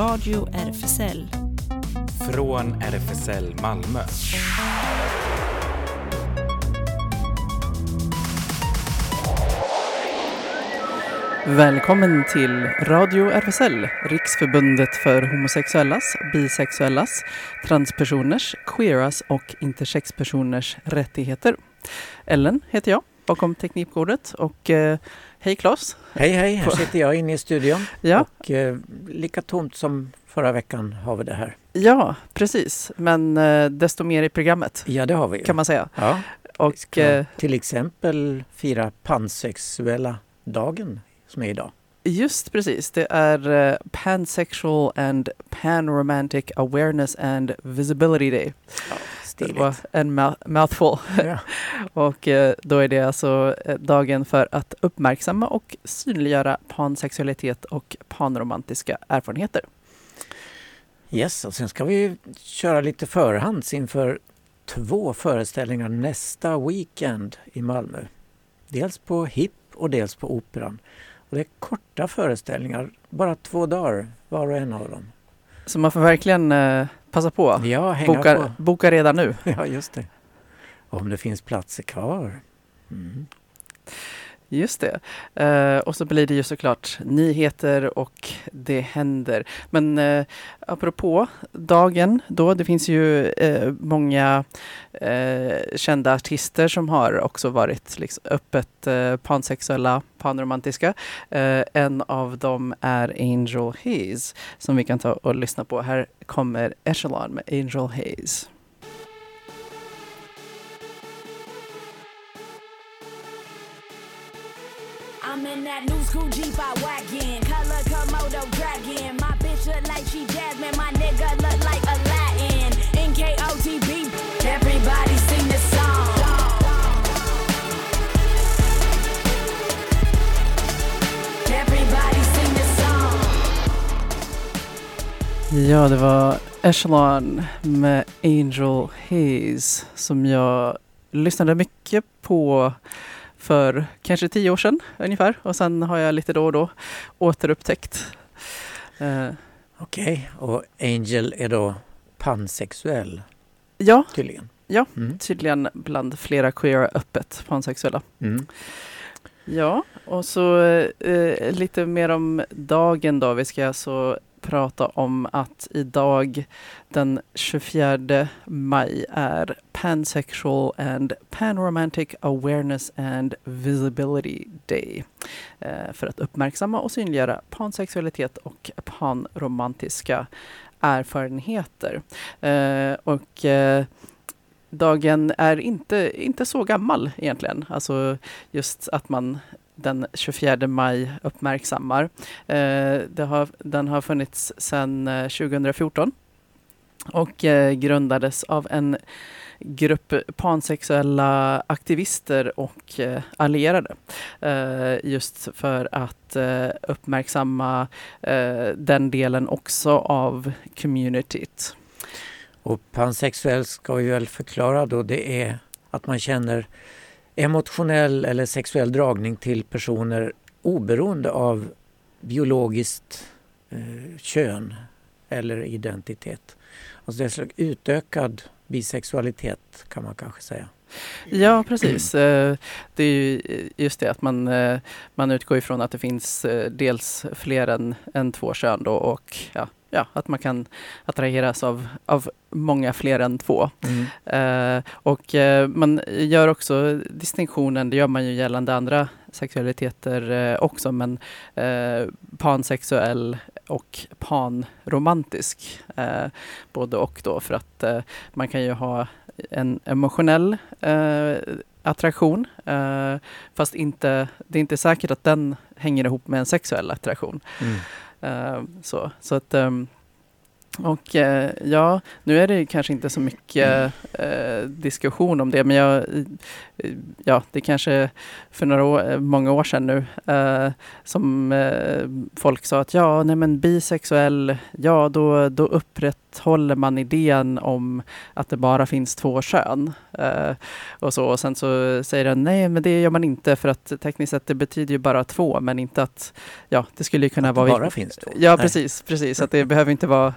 Radio RFSL. Från RFSL Malmö. Välkommen till Radio RFSL, Riksförbundet för homosexuellas, bisexuellas, transpersoners, queeras och intersexpersoners rättigheter. Ellen heter jag bakom teknikbordet och eh, hej Claes! Hej hej, här sitter jag inne i studion Ja, och eh, lika tomt som förra veckan har vi det här. ja precis, men eh, desto mer i programmet Ja det har vi ju. kan man säga. Ja, vi Och ska eh, till exempel fira pansexuella dagen som är idag. just precis, det är eh, Pansexual and Panromantic Awareness and Visibility Day. Ja, Det var en mou- mouthful. Ja. Och eh, då är det alltså eh, dagen för att uppmärksamma och synliggöra pansexualitet och panromantiska erfarenheter. Yes, och sen ska vi köra lite förhands inför två föreställningar nästa weekend i Malmö. Dels på HIP och dels på Operan. Och det är korta föreställningar, bara två dagar var och en av dem. Så man får verkligen eh, passa på. Ja, hänga Boka, på. boka redan nu. Ja, just det. Om det finns platser kvar. Mm. Just det. Uh, och så blir det ju såklart nyheter och det händer. Men uh, apropå dagen då, det finns ju uh, många uh, kända artister som har också varit liksom, öppet pansexuella, panromantiska. En av dem är Angel Hayes som vi kan ta och lyssna på. Här kommer Echelon med Angel Hayes. I'm in that new school Jeep I wagon, color Komodo dragon. My bitch look like she Jasmine, my nigga look like Aladdin. NKOTB, everybody sing the song. Everybody sing the song. Ja, det var Echelon med Angel Hayes som jag lyssnade mycket på för kanske tio år sedan ungefär. Och sen har jag lite då och då återupptäckt. Eh, Okej, och Angel är då pansexuell ja, tydligen? Ja. Mm. tydligen bland flera queera öppet pansexuella. Mm. Ja, och så eh, lite mer om dagen då. Vi ska alltså prata om att idag den 24 maj är Pansexual and Panromantic Awareness and Visibility Day. Eh, för att uppmärksamma och synliggöra pansexualitet och panromantiska erfarenheter. Eh, och eh, dagen är inte, inte så gammal egentligen. Alltså just att man den 24 maj uppmärksammar. Eh, det har, den har funnits sedan eh, 2014 och eh, grundades av en grupp pansexuella aktivister och eh, allierade. Eh, just för att eh, uppmärksamma eh, den delen också av communityt. Och pansexuell ska vi väl förklara då, det är att man känner emotionell eller sexuell dragning till personer oberoende av biologiskt eh, kön eller identitet. Alltså det är en slags utökad bisexualitet kan man kanske säga. Ja, precis. Eh, Det är ju just det att man, eh, man utgår ifrån att det finns eh, dels fler än, än två kön då och ja, ja, att man kan attraheras av, av många fler än två. Eh, och eh, man gör också distinktionen, det gör man ju gällande andra sexualiteter eh, också, men eh, pansexuell och panromantisk. Eh, både och då, för att eh, man kan ju ha en emotionell eh, attraktion, eh, fast inte, det är inte säkert att den hänger ihop med en sexuell attraktion. Mm. Eh, så, så att ehm, Och eh, ja, nu är det kanske inte så mycket eh, diskussion om det, men jag, eh, ja, det kanske för några år, många år sedan nu eh, som eh, folk sa att ja, nej men bisexuell, ja då, då upprätthåller man idén om att det bara finns två kön. Eh, och så, och sen så säger den nej, men det gör man inte för att tekniskt sett det betyder ju bara två, men inte att, ja, det skulle ju kunna Att vara... det bara finns två? Ja, Nej. precis, precis, att det behöver inte vara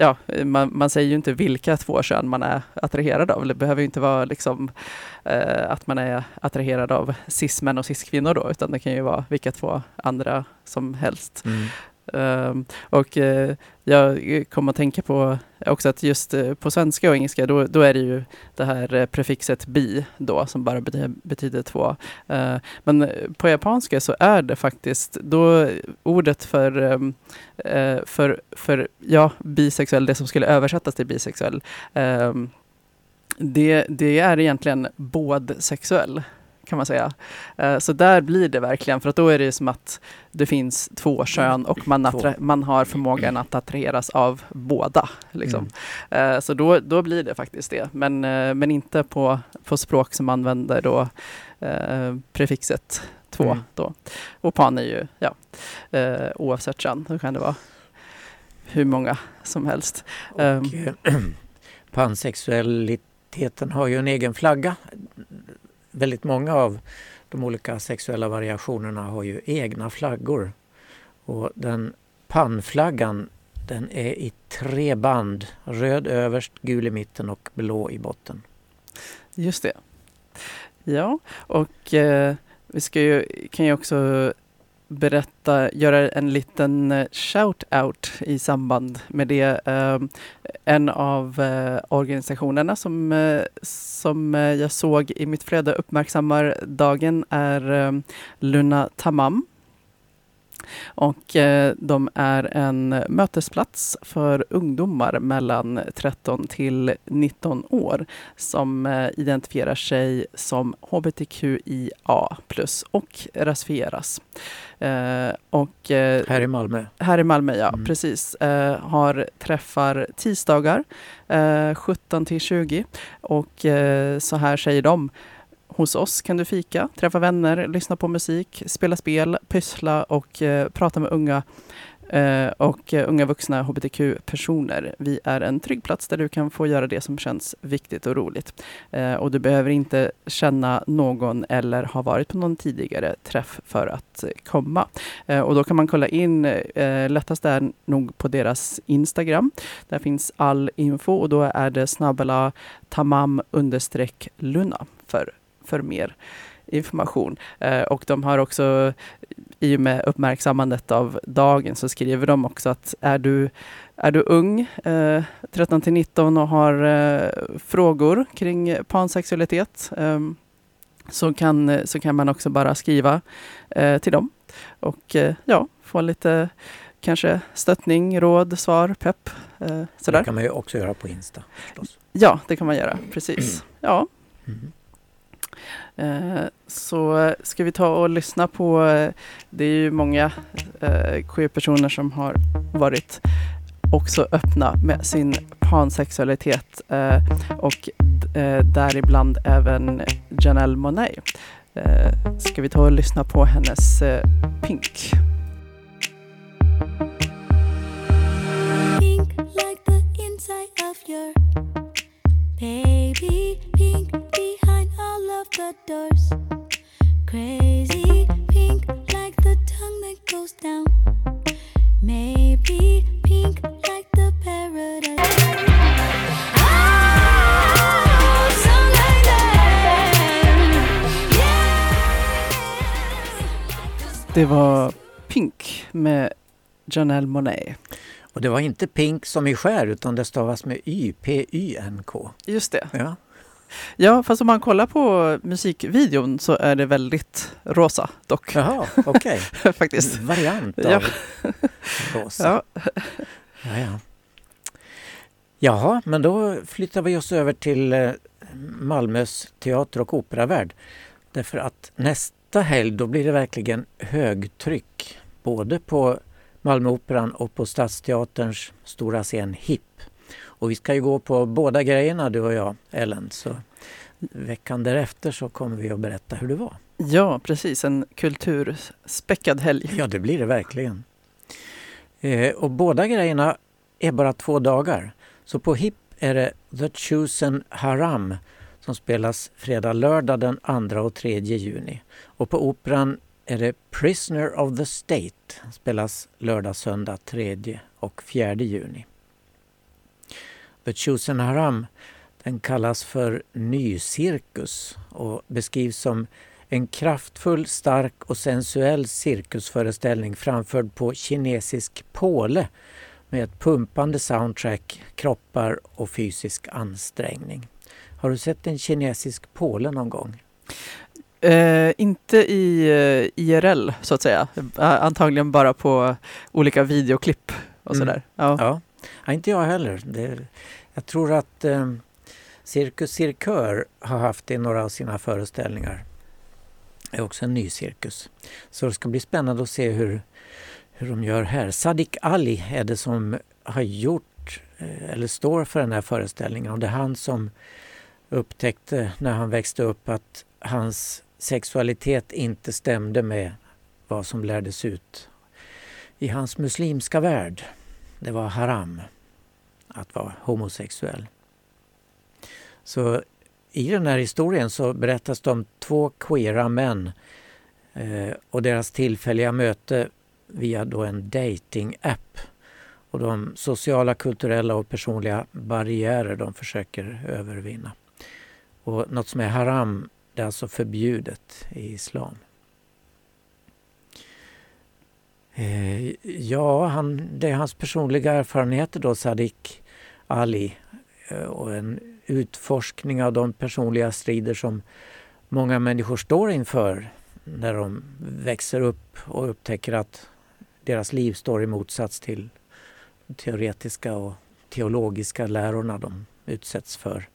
ja, man, man säger ju inte vilka två kön man är attraherad av. Det behöver ju inte vara liksom, eh, att man är attraherad av cis-män och cis-kvinnor då, utan det kan ju vara vilka två andra som helst. Mm. Ehm, och eh, jag eh, kom att tänka på också att just eh, på svenska och engelska då, då är det ju det här prefixet bi då som bara betyder, betyder två. Ehm, men på japanska så är det faktiskt då ordet för, ehm, för, för ja, bisexuell, det som skulle översättas till bisexuell, det, det är egentligen bådsexuell kan man säga. Uh, så där blir det verkligen, för att då är det som att det finns två kön och man, attra- man har förmågan att attraheras av båda. Liksom. Mm. Uh, så då, då blir det faktiskt det, men, uh, men inte på, på språk som använder då prefixet två. Mm. Då. Och pan är ju, ja, oavsett kön, då kan det vara hur många som helst. Och, um, pansexualiteten har ju en egen flagga väldigt många av de olika sexuella variationerna har ju egna flaggor. Och den pannflaggan den är i tre band. Röd överst, gul i mitten och blå i botten. Just det. Ja, och eh, vi ska ju, kan ju också berätta, göra en liten eh, shout-out i samband med det. Ehm, en av eh, organisationerna som, eh, som jag såg i mitt flöde uppmärksammar dagen är ehm, Luna Tamam och eh, de är en mötesplats för ungdomar mellan 13 till 19 år som eh, identifierar sig som hbtqia plus och rasifieras. Eh, och, här i Malmö? Här i Malmö, ja. Mm. Precis. Har träffar tisdagar 17 till 20 och så här säger de Hos oss kan du fika, träffa vänner, lyssna på musik, spela spel, pyssla och eh, prata med unga eh, och eh, unga vuxna hbtq-personer. Vi är en trygg plats där du kan få göra det som känns viktigt och roligt. Eh, och du behöver inte känna någon eller ha varit på någon tidigare träff för att eh, komma. Eh, och då kan man kolla in, eh, lättast är nog på deras Instagram. Där finns all info och då är det snabbela tamam understreck luna för för mer information. Eh, och de har också, i och med uppmärksammandet av dagen, så skriver de också att är du, är du ung, eh, 13 till 19 och har eh, frågor kring pansexualitet, ehm, så, kan, så kan man också bara skriva eh, till dem och eh, ja, få lite kanske stöttning, råd, svar, pepp. Eh, sådär. Det kan man ju också göra på Insta. Förstås. Ja, det kan man göra, precis. Ja. Mm. Eh, så ska vi ta och lyssna på, eh, det är ju många eh, queer-personer som har varit också öppna med sin pansexualitet eh, och däribland även Janelle Monet. Ska vi ta och lyssna på hennes Pink. Pink like the inside of your baby pink behind of the doors. Crazy pink like the tongue that goes down. Maybe pink like the paradise. Det var Pink med Janelle Monet. Och det var inte pink som i skär utan det stavas med Y, P-Y-N-K. Just det. Ja. Ja, fast om man kollar på musikvideon så är det väldigt rosa dock. Jaha, okej. Okay. Faktiskt. En variant av ja. rosa. Ja. Ja, ja. Jaha, men då flyttar vi oss över till eh, Malmös teater och operavärld. Därför att nästa helg då blir det verkligen högtryck både på Malmöoperan och på Stadsteaterns stora scen HIP. Och vi ska ju gå på båda grejerna du och jag, Ellen. Så veckan därefter så kommer vi att berätta hur det var. Ja, precis. En kulturspäckad helg. Ja, det blir det verkligen. Eh, och båda grejerna är bara två dagar. Så på HIP är det The Chosen Haram som spelas fredag, lördag den 2 och 3 juni. Och på Operan är det Prisoner of the State spelas lördag, söndag 3 och 4 juni. Chosen Haram den kallas för nycirkus och beskrivs som en kraftfull, stark och sensuell cirkusföreställning framförd på kinesisk påle med ett pumpande soundtrack, kroppar och fysisk ansträngning. Har du sett en kinesisk påle någon gång? Eh, inte i eh, IRL så att säga. Eh, antagligen bara på olika videoklipp och Mm. sådär. Ja. Ja ja, inte jag heller. Det, jag tror att eh, Cirkus Cirkör har haft det i några av sina föreställningar. Det är också en ny cirkus. Så det ska bli spännande att se hur, hur de gör här. Sadiq Ali är det som har gjort eh, eller står för den här föreställningen och det är han som upptäckte när han växte upp att hans sexualitet inte stämde med vad som lärdes ut i hans muslimska värld. Det var haram att vara homosexuell. Så i den här historien så berättas det om två queera män eh, och deras tillfälliga möte via då en dating-app och de sociala, kulturella och personliga barriärer de försöker övervinna. Och något som är haram, det är alltså förbjudet i islam. Eh, ja, han, det är hans personliga erfarenheter då, Sadiq Ali eh, och en utforskning av de personliga strider som många människor står inför när de växer upp och upptäcker att deras liv står i motsats till de teoretiska och teologiska lärorna de utsätts för.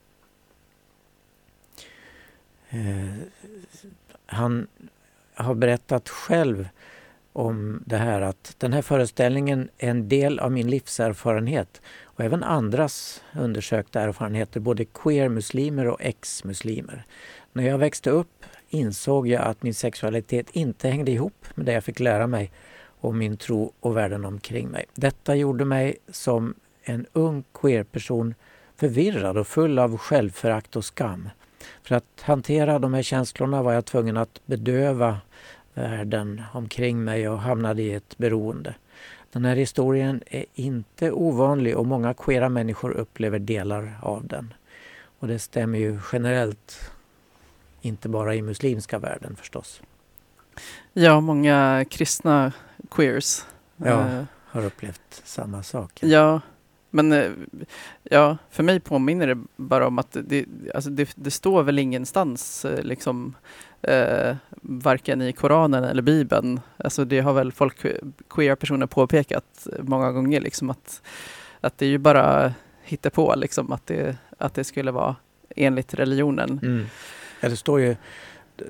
Eh, han har berättat själv om det här att den här föreställningen är en del av min livserfarenhet och även andras undersökta erfarenheter, både queer-muslimer och ex-muslimer. När jag växte upp insåg jag att min sexualitet inte hängde ihop med det jag fick lära mig om min tro och världen omkring mig. Detta gjorde mig som en ung queer-person förvirrad och full av självförakt och skam. För att hantera de här känslorna var jag tvungen att bedöva världen omkring mig och hamnade i ett beroende. Den här historien är inte ovanlig och många queera människor upplever delar av den. Och det stämmer ju generellt, inte bara i muslimska världen förstås. ja, många kristna queers. Ja. Eh, Har upplevt samma sak. Ja, men eh, ja, för mig påminner det bara om att det, alltså det, det står väl ingenstans eh, liksom eh, varken i Koranen eller Bibeln. Alltså det har väl folk, queera personer påpekat många gånger liksom att, att det är ju bara på liksom att det, att det skulle vara enligt religionen. Mm. Ja, det står ju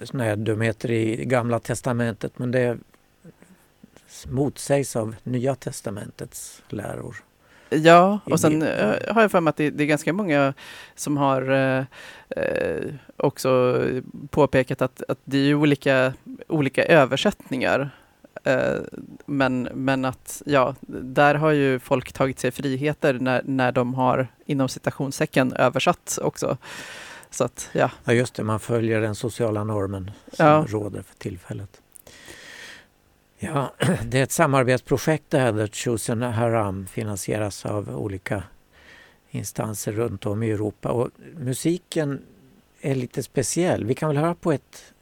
sådana här dumheter i Gamla Testamentet men det motsägs av Nya Testamentets läror. Ja, och sen eh, har jag för mig att det, det är ganska många som har eh, också påpekat att, att det är olika, olika översättningar. Men, men att ja, där har ju folk tagit sig friheter när, när de har inom citationstecken översatt också. Så att ja, Ja just det, man följer den sociala normen som Ja. råder för tillfället. Ja, det är ett samarbetsprojekt det här, The Chosen Haram, finansieras av olika instanser runt om i Europa. Och musiken är lite speciell. Vi kan väl höra på ett,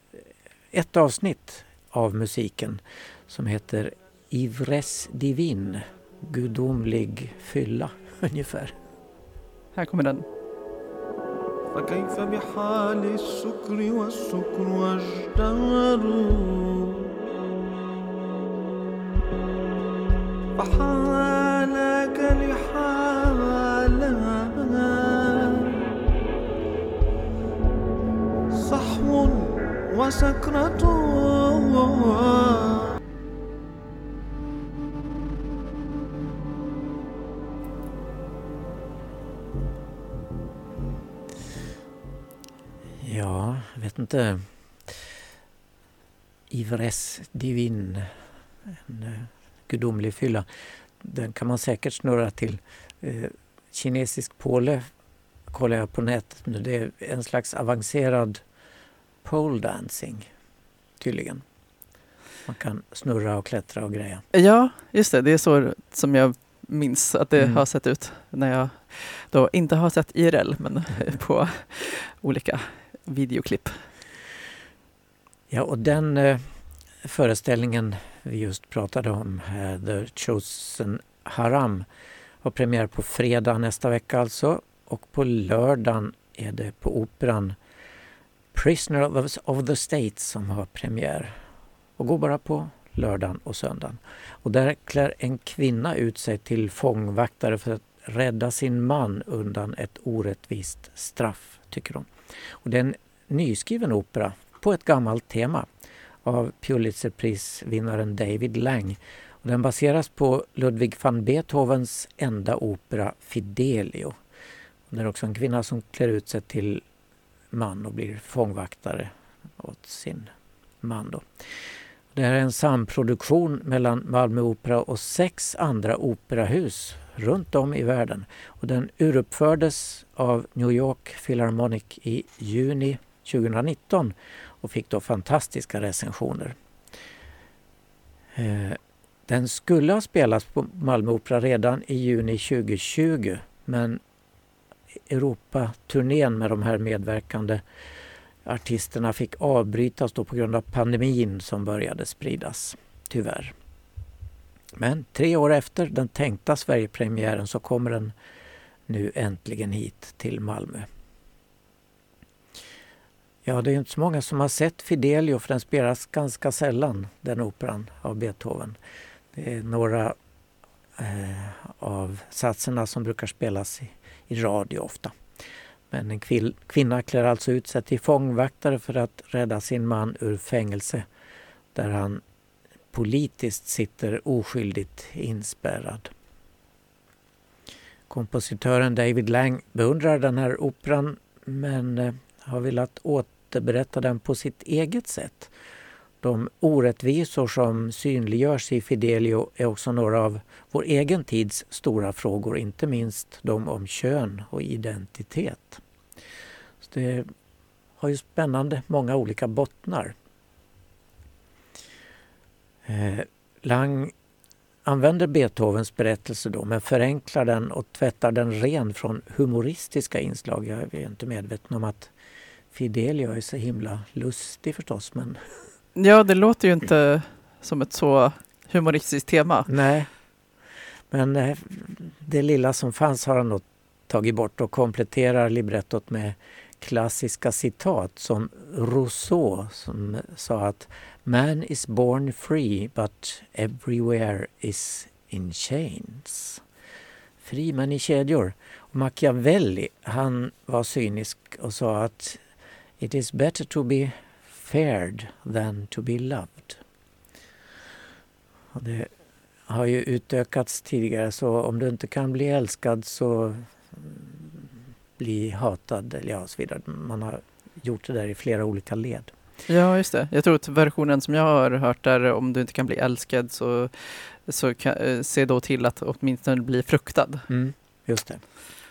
ett avsnitt av musiken som heter Ivres Divin, gudomlig fylla ungefär. här kommer den. فكيف بحال السكر والسكر واجدار فحالك لحالها صحو وسكرة Ja, vet inte. Ivres Divin. En gudomlig fylla. Den kan man säkert snurra till. Eh, kinesisk påle kollar jag på nätet nu. Det är en slags avancerad pole dancing tydligen. Man kan snurra och klättra och greja. Ja, just det. Det är så som jag minns att det Mm. har sett ut när jag då inte har sett IRL, men på olika videoklipp. Ja, och den eh, föreställningen vi just pratade om, The Chosen Haram, har premiär på fredag nästa vecka alltså. Och på lördagen är det på Operan Prisoner of, of the State som har premiär. Och går bara på lördagen och söndagen. Och där klär en kvinna ut sig till fångvaktare för att rädda sin man undan ett orättvist straff, tycker hon. Och det är en nyskriven opera på ett gammalt tema av Pulitzerprisvinnaren David Lang. Och den baseras på Ludwig van Beethovens enda opera Fidelio. Och det är också en kvinna som klär ut sig till man och blir fångvaktare åt sin man. Då. Det här är en samproduktion mellan Malmö Opera och sex andra operahus runt om i världen. Och den uruppfördes av New York Philharmonic i juni 2019 och fick då fantastiska recensioner. Eh, den skulle ha spelats på Malmö Opera redan i juni 2020 men Europaturnén med de här medverkande artisterna fick avbrytas då på grund av pandemin som började spridas, tyvärr. Men tre år efter den tänkta Sverigepremiären så kommer den nu äntligen hit till Malmö. Ja, det är inte så många som har sett Fidelio för den spelas ganska sällan, den operan av Beethoven. Det är några eh, av satserna som brukar spelas i, i radio ofta. Men en kvill, kvinna klär alltså ut sig till fångvaktare för att rädda sin man ur fängelse där han politiskt sitter oskyldigt inspärrad. Kompositören David Lang beundrar den här operan men eh, har velat återberätta den på sitt eget sätt. De orättvisor som synliggörs i Fidelio är också några av vår egen tids stora frågor, inte minst de om kön och identitet. Så det har ju spännande många olika bottnar. Eh, Lang använder Beethovens berättelse då men förenklar den och tvättar den ren från humoristiska inslag. Jag är inte medveten om att Fidelio är så himla lustig förstås men Ja, det låter ju inte som ett så humoristiskt tema. nej. Men eh, det lilla som fanns har han nog tagit bort och kompletterar librettot med klassiska citat som Rousseau som sa att Man is born free but everywhere is in chains. Fri men i kedjor. Och Machiavelli han var cynisk och sa att It is better to be feared than to be loved. Och det har ju utökats tidigare så om du inte kan bli älskad så bli hatad eller ja, så vidare. Man har gjort det där i flera olika led. Ja, just det. Jag tror att versionen som jag har hört där, om du inte kan bli älskad så, så kan, eh, se då till att åtminstone bli fruktad. Mm, just det,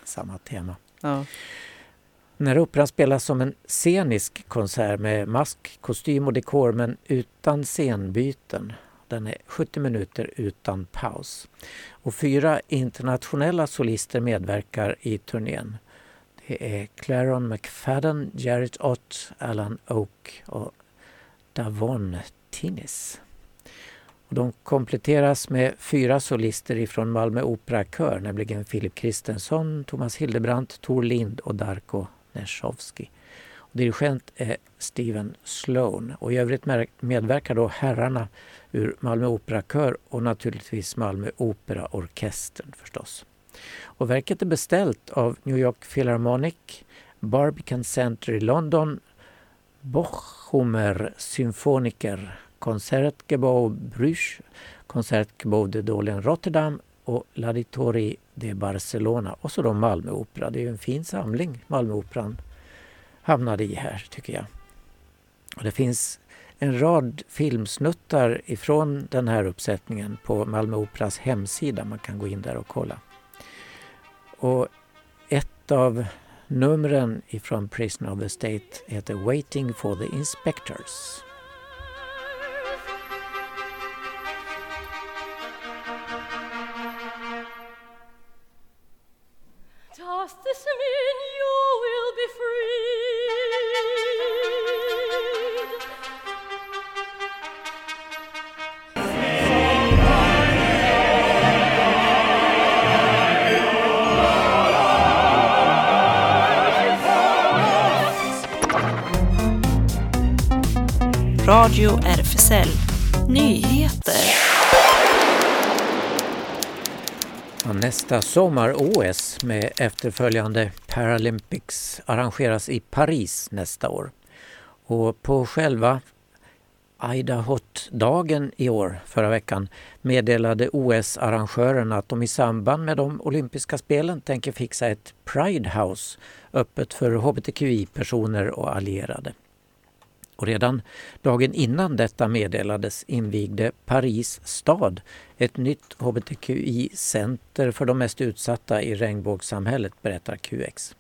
samma tema. Ja. När operan spelas som en scenisk konsert med mask, kostym och dekor men utan scenbyten. Den är 70 minuter utan paus. Och fyra internationella solister medverkar i turnén. Det är Claron McFadden, Jarrett Ott, Alan Oak och Davon Tinnis. Och de kompletteras med fyra solister ifrån Malmö Operakör, nämligen Filip Kristensson, Thomas Hildebrandt, Tor Lind och Darko Nersovski. Och dirigent är eh, Steven Sloan och i övrigt medverkar då herrarna ur Malmö Operakör och naturligtvis Malmö Operaorkestern förstås. Och verket är beställt av New York Philharmonic, Barbican Center i London, Bochumer Symfoniker, Concertgebouw Bruges, Concertgebouw de Dolen Rotterdam och L'Auditori det är Barcelona och så då Malmö Opera. Det är ju en fin samling Malmö Operan hamnade i här tycker jag. Och det finns en rad filmsnuttar ifrån den här uppsättningen på Malmö Operas hemsida. Man kan gå in där och kolla. Och ett av numren ifrån Prison of the State heter Waiting for the Inspectors. Does this mean you will be freed? Radio RFSL Nyheter. Nästa sommar-OS med efterföljande Paralympics arrangeras i Paris nästa år. Och på själva Idahot-dagen i år, förra veckan, meddelade OS-arrangörerna att de i samband med de olympiska spelen tänker fixa ett Pride House öppet för hbtqi-personer och allierade. Och redan dagen innan detta meddelades invigde Paris stad ett nytt hbtqi-center för de mest utsatta i regnbågssamhället, berättar QX.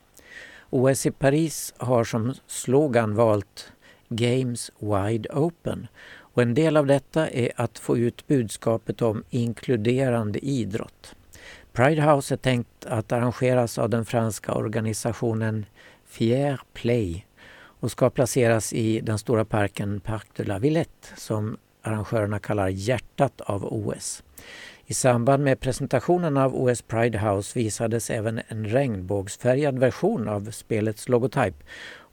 OS i Paris har som slogan valt Games Wide Open och en del av detta är att få ut budskapet om inkluderande idrott. Pride House är tänkt att arrangeras av den franska organisationen Fier Play och ska placeras i den stora parken Parc de la Villette som arrangörerna kallar hjärtat av OS. I samband med presentationen av OS Pride House visades även en regnbågsfärgad version av spelets logotyp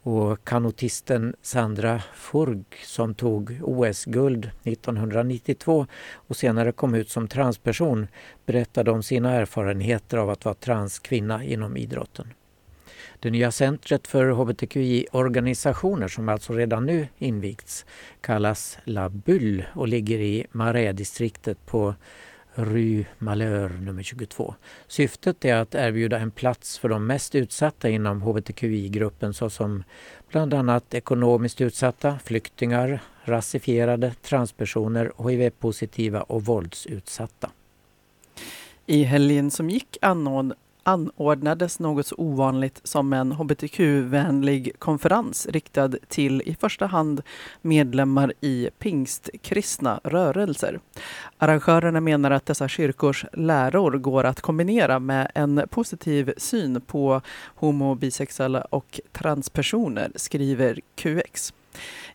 och kanotisten Sandra Furg som tog OS-guld 1992 och senare kom ut som transperson berättade om sina erfarenheter av att vara transkvinna inom idrotten. Det nya centret för hbtqi-organisationer som alltså redan nu invigts kallas La Bulle och ligger i Marais-distriktet på Rue Malheur nummer 22. Syftet är att erbjuda en plats för de mest utsatta inom hbtqi-gruppen såsom bland annat ekonomiskt utsatta, flyktingar, rasifierade, transpersoner, hiv-positiva och våldsutsatta. I helgen som gick anordn anordnades något så ovanligt som en hbtq-vänlig konferens riktad till i första hand medlemmar i pingstkristna rörelser. Arrangörerna menar att dessa kyrkors läror går att kombinera med en positiv syn på homo, bisexuella och transpersoner, skriver QX.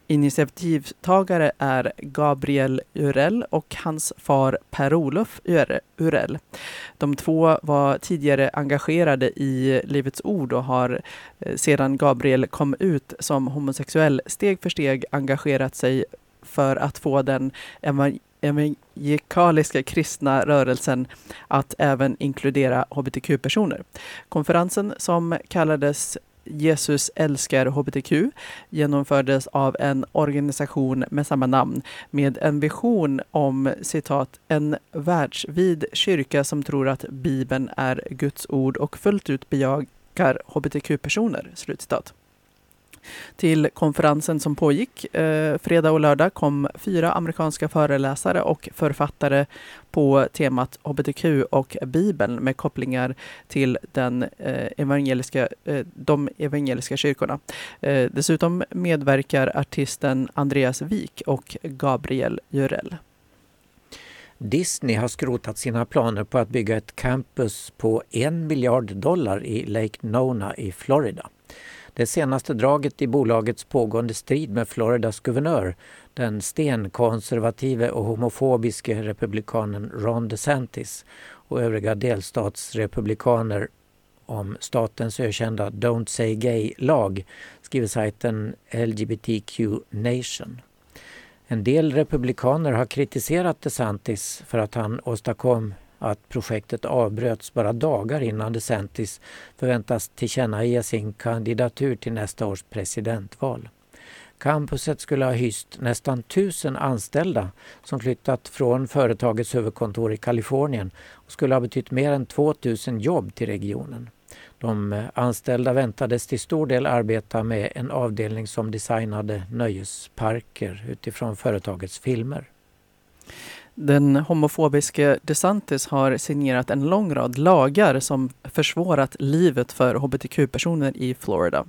Initiativtagare är Gabriel Urell och hans far Per-Olof Urell. De två var tidigare engagerade i Livets Ord och har eh, sedan Gabriel kom ut som homosexuell steg för steg engagerat sig för att få den evangelikaliska kristna rörelsen att även inkludera hbtq-personer. Konferensen som kallades Jesus älskar hbtq genomfördes av en organisation med samma namn med en vision om citat en världsvid kyrka som tror att Bibeln är Guds ord och fullt ut bejakar hbtq-personer. Slutcitat. Till konferensen som pågick eh, fredag och lördag kom fyra amerikanska föreläsare och författare på temat hbtq och Bibeln med kopplingar till den, eh, evangeliska, eh, de evangeliska kyrkorna. Eh, dessutom medverkar artisten Andreas Wik och Gabriel Jurell. Disney har skrotat sina planer på att bygga ett campus på en miljard dollar i Lake Nona i Florida. Det senaste draget i bolagets pågående strid med Floridas guvernör, den stenkonservative och homofobiske republikanen Ron DeSantis och övriga delstatsrepublikaner om statens ökända Don't Say Gay-lag, skriver sajten LGBTQ Nation. En del republikaner har kritiserat DeSantis för att han åstadkom att projektet avbröts bara dagar innan DeSantis förväntas tillkännage sin kandidatur till nästa års presidentval. Campuset skulle ha hyst nästan tusen anställda som flyttat från företagets huvudkontor i Kalifornien och skulle ha betytt mer än 2000 jobb till regionen. De anställda väntades till stor del arbeta med en avdelning som designade nöjesparker utifrån företagets filmer. Den homofobiske DeSantis har signerat en lång rad lagar som försvårat livet för hbtq-personer i Florida.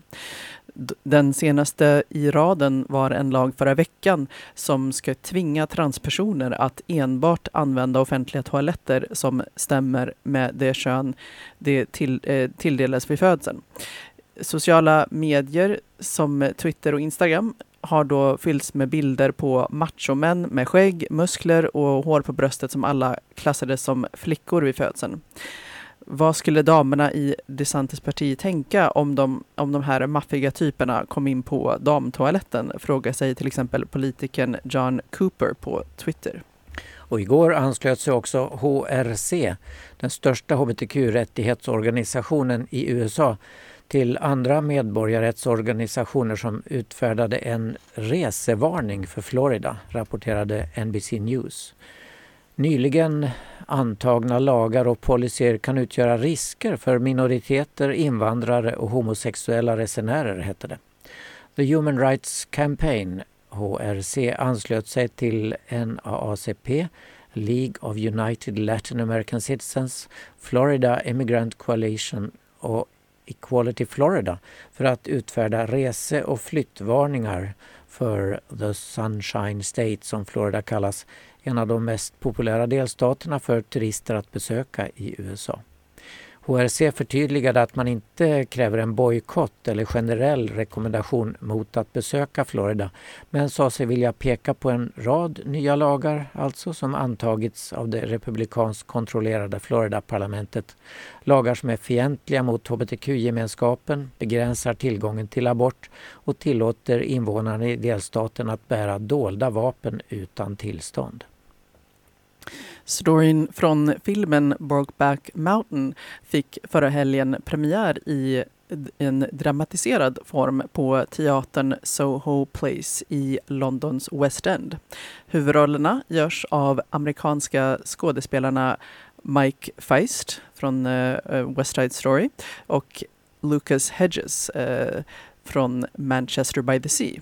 Den senaste i raden var en lag förra veckan som ska tvinga transpersoner att enbart använda offentliga toaletter som stämmer med det kön det till, eh, tilldelas vid födseln. Sociala medier som Twitter och Instagram har då fyllts med bilder på machomän med skägg, muskler och hår på bröstet som alla klassades som flickor vid födseln. Vad skulle damerna i DeSantis parti tänka om de, om de här maffiga typerna kom in på damtoaletten? Frågar sig till exempel politikern John Cooper på Twitter. Och igår anslöt sig också HRC, den största hbtq-rättighetsorganisationen i USA, till andra medborgarrättsorganisationer som utfärdade en resevarning för Florida, rapporterade NBC News. Nyligen antagna lagar och policyer kan utgöra risker för minoriteter, invandrare och homosexuella resenärer, hette det. The Human Rights Campaign, HRC, anslöt sig till NAACP, League of United Latin American Citizens, Florida Immigrant Coalition och Equality Florida för att utfärda rese och flyttvarningar för The Sunshine State som Florida kallas, en av de mest populära delstaterna för turister att besöka i USA. HRC förtydligade att man inte kräver en bojkott eller generell rekommendation mot att besöka Florida men sa sig vilja peka på en rad nya lagar alltså som antagits av det republikanskt kontrollerade Florida-parlamentet. Lagar som är fientliga mot hbtq-gemenskapen, begränsar tillgången till abort och tillåter invånarna i delstaten att bära dolda vapen utan tillstånd. Storyn från filmen Brokeback Mountain fick förra helgen premiär i en dramatiserad form på teatern Soho Place i Londons West End. Huvudrollerna görs av amerikanska skådespelarna Mike Feist från eh, West Side Story och Lucas Hedges eh, från Manchester by the Sea.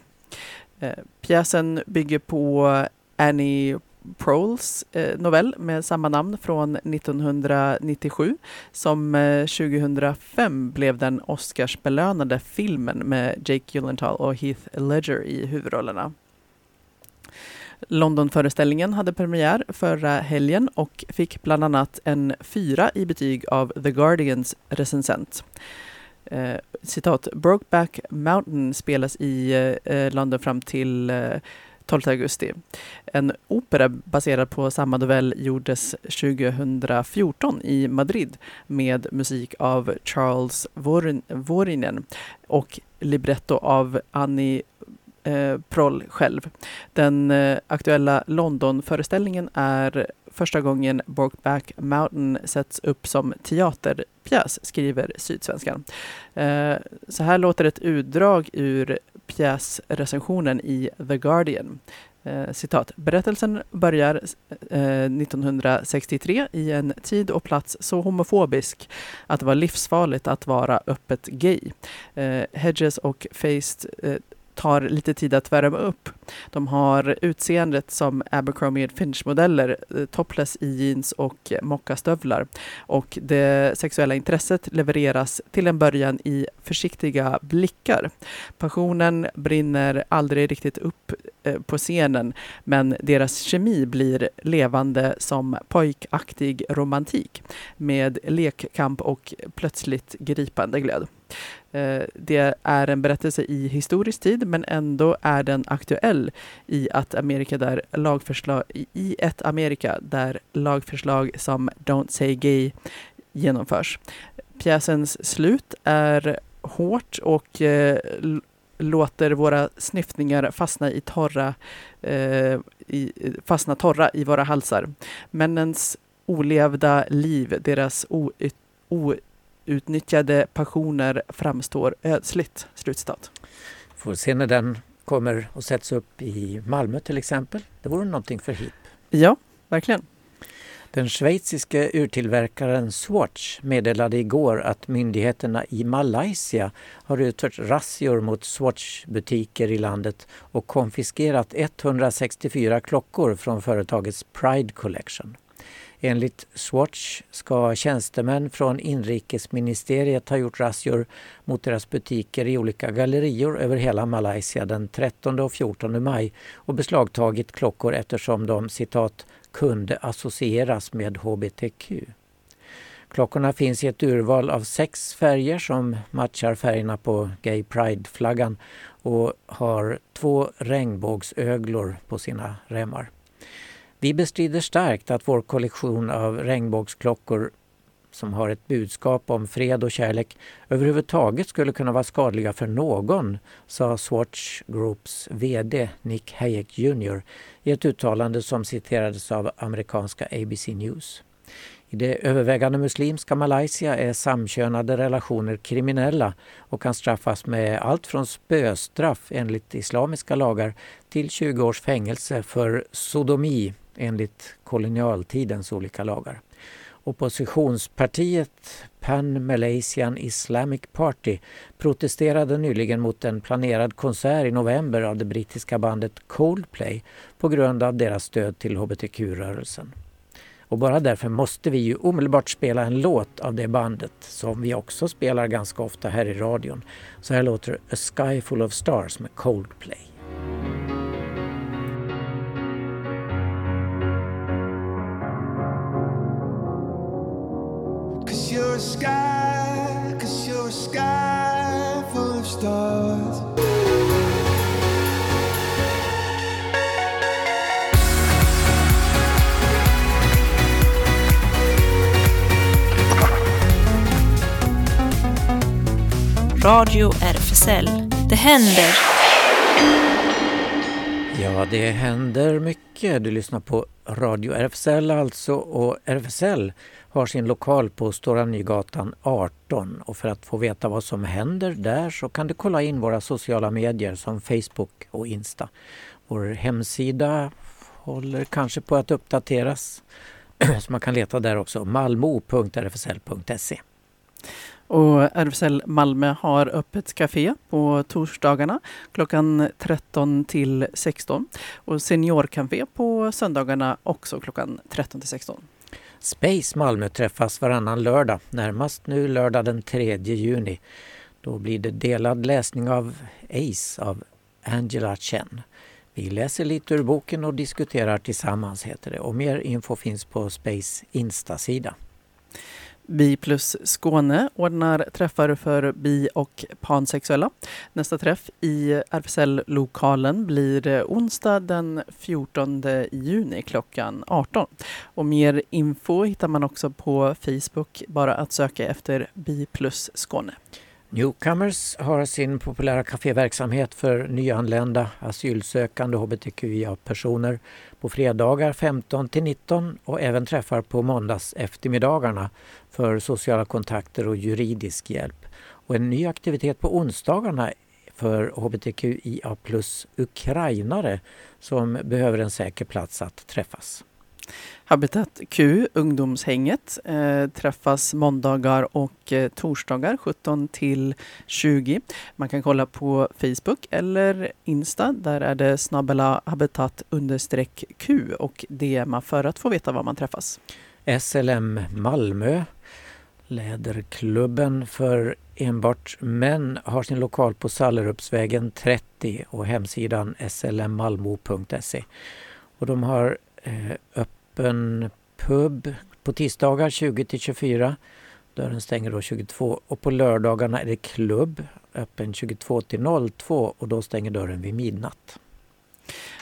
Eh, pjäsen bygger på Annie Proles eh, novell med samma namn från 1997 som eh, 2005 blev den Oscarsbelönade filmen med Jake Gyllenhaal och Heath Ledger i huvudrollerna. Londonföreställningen hade premiär förra helgen och fick bland annat en fyra i betyg av The Guardians recensent. Eh, citat, Brokeback Mountain spelas i eh, London fram till eh, 12 augusti. En opera baserad på samma novell gjordes 2014 i Madrid med musik av Charles Vorinen och libretto av Annie eh, Proll själv. Den eh, aktuella Londonföreställningen är första gången Brokeback Mountain sätts upp som teaterpjäs, skriver Sydsvenskan. Eh, så här låter ett utdrag ur pjäsrecensionen i The Guardian. Eh, citat. Berättelsen börjar eh, 1963 i en tid och plats så homofobisk att det var livsfarligt att vara öppet gay. Eh, Hedges och Faced eh, tar lite tid att värma upp. De har utseendet som Abercrombie Finch-modeller, eh, topless i jeans och mockastövlar. Och det sexuella intresset levereras till en början i försiktiga blickar. Passionen brinner aldrig riktigt upp eh, på scenen, men deras kemi blir levande som pojkaktig romantik med lekkamp och plötsligt gripande glöd. Eh, det är en berättelse i historisk tid men ändå är den aktuell i att Amerika där lagförslag, i ett Amerika där lagförslag som Don't say gay genomförs. Pjäsens slut är hårt och eh, låter våra snyftningar fastna i torra, eh, i, fastna torra i våra halsar. Männens olevda liv, deras outnyttjade passioner framstår ödsligt. Slutstat. Får se när den kommer och sätts upp i Malmö till exempel. Det vore någonting för HIP. Ja, verkligen. Den schweiziske urtillverkaren Swatch meddelade igår att myndigheterna i Malaysia har utfört razzior mot Swatch-butiker i landet och konfiskerat 164 klockor från företagets Pride Collection. Enligt Swatch ska tjänstemän från inrikesministeriet ha gjort razzior mot deras butiker i olika gallerior över hela Malaysia den 13 och 14 maj och beslagtagit klockor eftersom de citat kunde associeras med hbtq. Klockorna finns i ett urval av sex färger som matchar färgerna på Gay Pride-flaggan och har två regnbågsöglor på sina remmar. Vi bestrider starkt att vår kollektion av regnbågsklockor som har ett budskap om fred och kärlek överhuvudtaget skulle kunna vara skadliga för någon, sa Swatch Groups VD Nick Hayek Jr i ett uttalande som citerades av amerikanska ABC News. I det övervägande muslimska Malaysia är samkönade relationer kriminella och kan straffas med allt från spöstraff enligt islamiska lagar till 20 års fängelse för sodomi enligt kolonialtidens olika lagar. Oppositionspartiet Pan Malaysian Islamic Party protesterade nyligen mot en planerad konsert i november av det brittiska bandet Coldplay på grund av deras stöd till hbtq-rörelsen. Och bara därför måste vi ju omedelbart spela en låt av det bandet som vi också spelar ganska ofta här i radion. Så här låter A Sky Full of Stars med Coldplay. Sky, cause you're a sky full of stars. Radio RFSL. Det händer! Ja, det händer mycket. Du lyssnar på Radio RFSL alltså och RFSL har sin lokal på Stora Nygatan 18 och för att få veta vad som händer där så kan du kolla in våra sociala medier som Facebook och Insta. Vår hemsida håller kanske på att uppdateras så man kan leta där också, malmo.rfsl.se. Och RFSL Malmö har öppet café på torsdagarna klockan 13 till 16 och seniorcafé på söndagarna också klockan 13 till 16. Space Malmö träffas varannan lördag, närmast nu lördag den 3 juni. Då blir det delad läsning av Ace av Angela Chen. Vi läser lite ur boken och diskuterar tillsammans heter det och mer info finns på Space Insta-sida. Bi plus Skåne ordnar träffar för bi och pansexuella. Nästa träff i RFSL-lokalen blir onsdag den 14 juni klockan 18. Och mer info hittar man också på Facebook, bara att söka efter Bi plus Skåne. Newcomers har sin populära kaféverksamhet för nyanlända asylsökande hbtqia-personer på fredagar 15 till 19 och även träffar på måndags eftermiddagarna för sociala kontakter och juridisk hjälp. Och en ny aktivitet på onsdagarna för hbtqia plus ukrainare som behöver en säker plats att träffas. Habitat Q, ungdomshänget, eh, träffas måndagar och eh, torsdagar 17 till 20. Man kan kolla på Facebook eller Insta. Där är det snabbela habitat understreck Q och DMa för att få veta var man träffas. SLM Malmö, Läderklubben för enbart män har sin lokal på Sallerupsvägen 30 och hemsidan slmmalmo.se. Och de har Eh, öppen pub på tisdagar 20 till 24. Dörren stänger då 22 och på lördagarna är det klubb öppen 22 till 02 och då stänger dörren vid midnatt.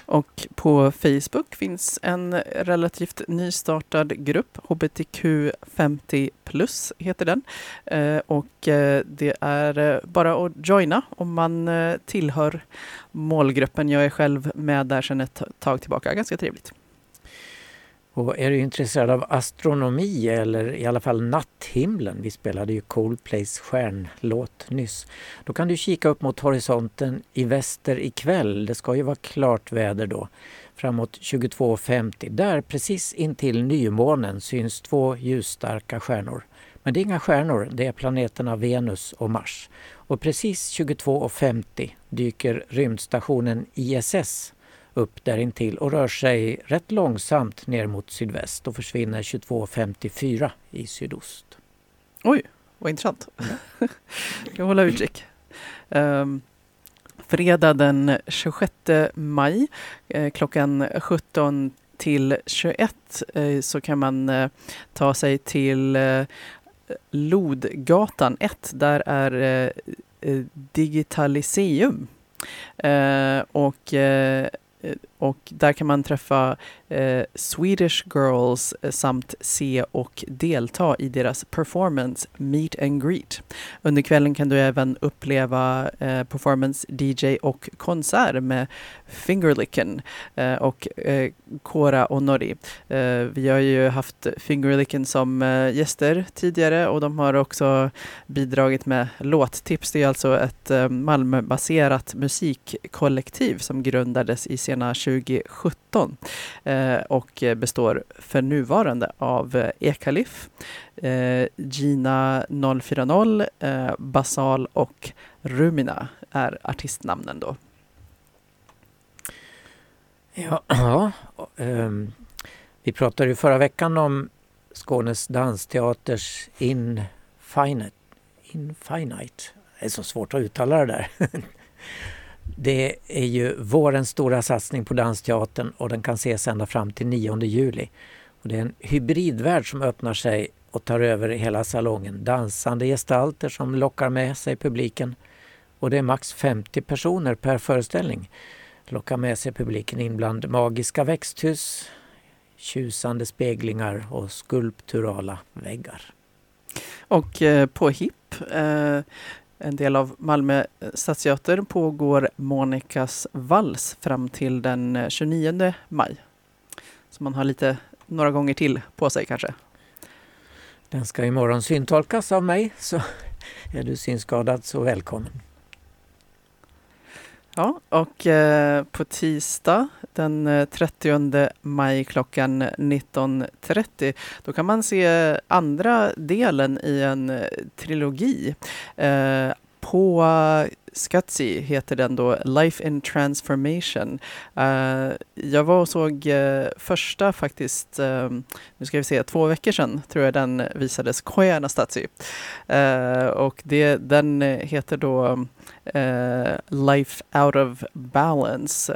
Och på Facebook finns en relativt nystartad grupp, hbtq50 plus heter den. Eh, och eh, det är bara att joina om man tillhör målgruppen. Jag är själv med där sedan ett tag tillbaka, ganska trevligt. Och är du intresserad av astronomi eller i alla fall natthimlen, vi spelade ju Coldplays stjärnlåt nyss, då kan du kika upp mot horisonten i väster ikväll. Det ska ju vara klart väder då. framåt 22.50. Där precis intill nymånen syns två ljusstarka stjärnor. Men det är inga stjärnor, det är planeterna Venus och Mars. Och precis 22.50 dyker rymdstationen ISS upp där intill och rör sig rätt långsamt ner mot sydväst och försvinner 22.54 i sydost. Oj, vad intressant. Jag håller utkik. Um, fredag den 26 maj eh, klockan 17 till 21 eh, så kan man eh, ta sig till eh, Lodgatan 1. Där är eh, eh, Digitaliseum. Eh, och och där kan man träffa eh, Swedish Girls eh, samt se och delta i deras performance Meet and Greet. Under kvällen kan du även uppleva eh, performance, DJ och konsert med Fingerlicken eh, och eh, Kora och Nori. Eh, vi har ju haft Fingerlicken som eh, gäster tidigare och de har också bidragit med låttips. Det är alltså ett eh, Malmöbaserat musikkollektiv som grundades i sena 2017 eh, och består för nuvarande av eh, Ekalif, eh, Gina 040, Basal och Rumina är artistnamnen då. Ja, ja um, vi pratade ju förra veckan om Skånes dansteaters Infinite. Infinite. Det är så svårt att uttala det där. Det är ju vårens stora satsning på Dansteatern och den kan ses ända fram till 9 juli. Och det är en hybridvärld som öppnar sig och tar över hela salongen. Dansande gestalter som lockar med sig publiken. Och det är max 50 personer per föreställning Lockar med sig publiken in bland magiska växthus, tjusande speglingar och skulpturala väggar. Och eh, på HIP, eh, en del av Malmö eh, stadsteater, pågår Monikas vals fram till den eh, 29 maj. Så man har lite, några gånger till på sig kanske. Den ska imorgon syntolkas av mig, så är du synskadad så välkommen. Ja, och eh, på tisdag den eh, 30 maj klockan 19.30 då kan man se andra delen i en eh, trilogi. Eh, på Skatsi heter den då Life in Transformation. Eh, jag var och såg eh, första faktiskt, ehm, nu ska vi se, två veckor sedan tror jag den visades, Koya Anastasi. Eh, och det, den heter då eh, Life out of balance.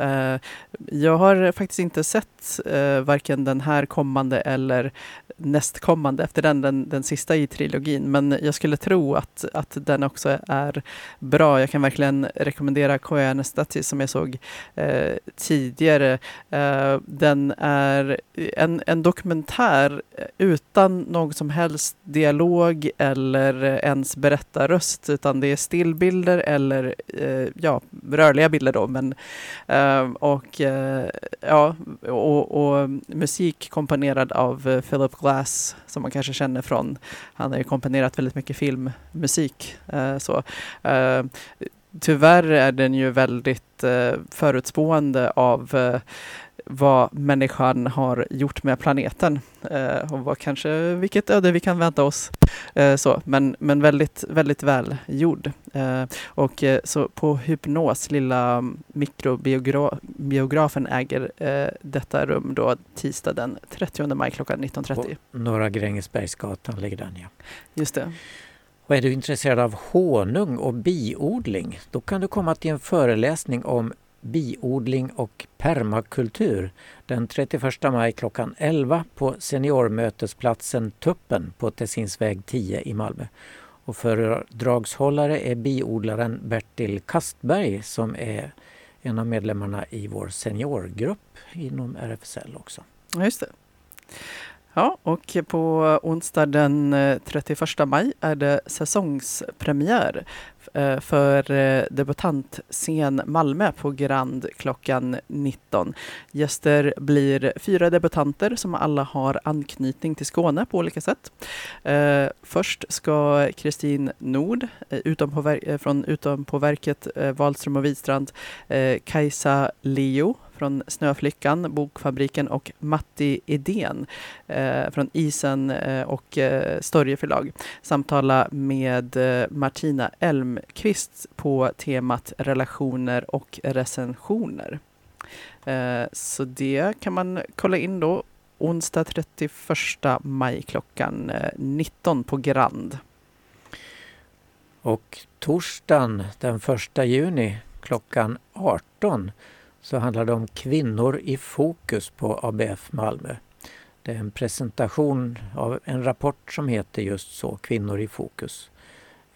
jag har faktiskt inte sett varken den här kommande eller nästkommande efter den, den, den sista i trilogin. Men jag skulle tro att, att den också är bra. Jag kan verkligen rekommendera Koya Anastasi som jag såg eh, tidigare. Eh, den är en, en dokumentär utan någon som helst dialog eller ens berättarröst utan det är stillbilder eller eh, ja, rörliga bilder då. Men, ehm, och, eh, ja, och, och musik komponerad av Philip Glass som man kanske känner från, han har ju komponerat väldigt mycket filmmusik. Så. Ehm, Tyvärr är den ju väldigt eh, förutspående av eh, vad människan har gjort med planeten eh, och vad kanske, vilket öde vi kan vänta oss. Eh, så, men, men väldigt, väldigt väl gjord. Eh, och eh, så på Hypnos, lilla mikrobiografen äger eh, detta rum då tisdag den 30 maj klockan 19.30. På Norra Grängesbergsgatan ligger den ja. Just det. Och är du intresserad av honung och biodling, då kan du komma till en föreläsning om biodling och permakultur den 31 maj klockan 11 på seniormötesplatsen Tuppen på Tessinsväg 10 i Malmö. Och föredragshållare är biodlaren Bertil Kastberg som är en av medlemmarna i vår seniorgrupp inom RFSL också. Just det. Ja, och på onsdag den eh, 31 maj är det säsongspremiär eh, för eh, debutantscen Malmö på Grand klockan 19. Gäster blir fyra debutanter som alla har anknytning till Skåne på olika sätt. Först ska Kristin Nord utom från Utom på verket Wahlström och Widstrand, Kajsa Leo från Snöflickan, Bokfabriken och Matti Idén eh, från Isen eh, och eh, Storje förlag samtala med eh, Martina Elmqvist på temat relationer och recensioner. Eh, så det kan man kolla in då onsdag 31 maj klockan eh, 19 på Grand. Och torsdagen den 1 juni klockan 18 så handlar det om kvinnor i fokus på ABF Malmö. Det är en presentation av en rapport som heter just så, Kvinnor i fokus.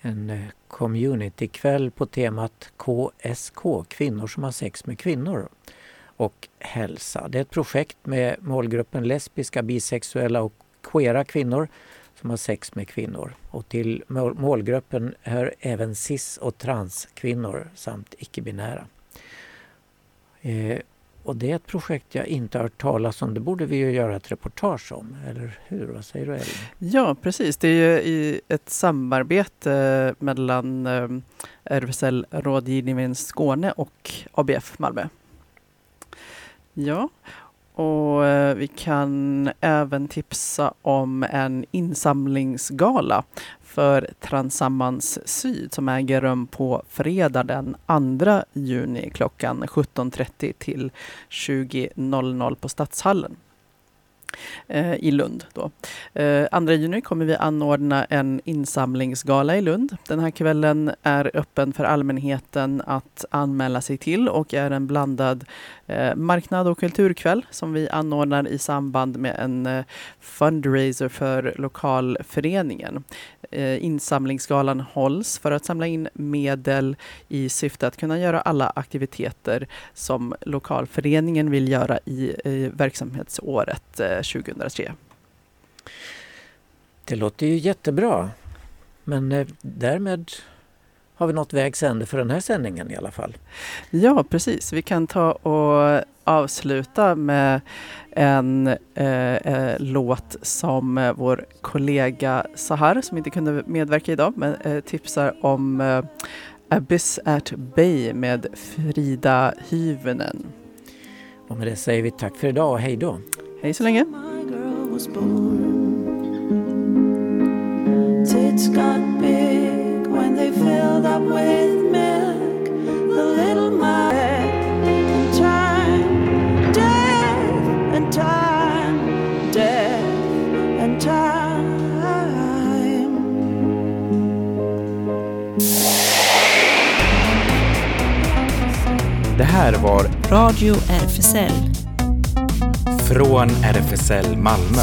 En eh, communitykväll på temat KSK, kvinnor som har sex med kvinnor och hälsa. Det är ett projekt med målgruppen lesbiska, bisexuella och queera kvinnor som har sex med kvinnor. Och till målgruppen hör även cis och transkvinnor samt icke-binära. Eh, och det är ett projekt jag inte har hört talas om. Det borde vi ju göra ett reportage om, eller hur? Vad säger du Elin? Ja, precis. Det är ju i ett samarbete mellan eh, RFSL Rådgivningen Skåne och ABF Malmö. Ja, och eh, vi kan även tipsa om en insamlingsgala för Transammans Syd som äger rum på fredag den 2 juni klockan 17.30 till 20.00 på Stadshallen eh, i Lund. Då. Eh, 2 juni kommer vi anordna en insamlingsgala i Lund. Den här kvällen är öppen för allmänheten att anmäla sig till och är en blandad eh, marknad och kulturkväll som vi anordnar i samband med en eh, fundraiser för lokalföreningen. Eh, insamlingsgalan hålls för att samla in medel i syfte att kunna göra alla aktiviteter som lokalföreningen vill göra i, eh, verksamhetsåret eh, 2003. Det låter ju jättebra. Men eh, därmed har vi nått vägs ände för den här sändningen i alla fall. Ja, precis. Vi kan ta och avsluta med en eh, eh, låt som eh, vår kollega Sahar, som inte kunde medverka idag, men eh, tipsar om eh, Abyss at Bay med Frida Hyvönen. Och med det säger vi tack för idag och hej då. Hej så länge. Tits got big Det här var Radio RFSL. Från RFSL Malmö.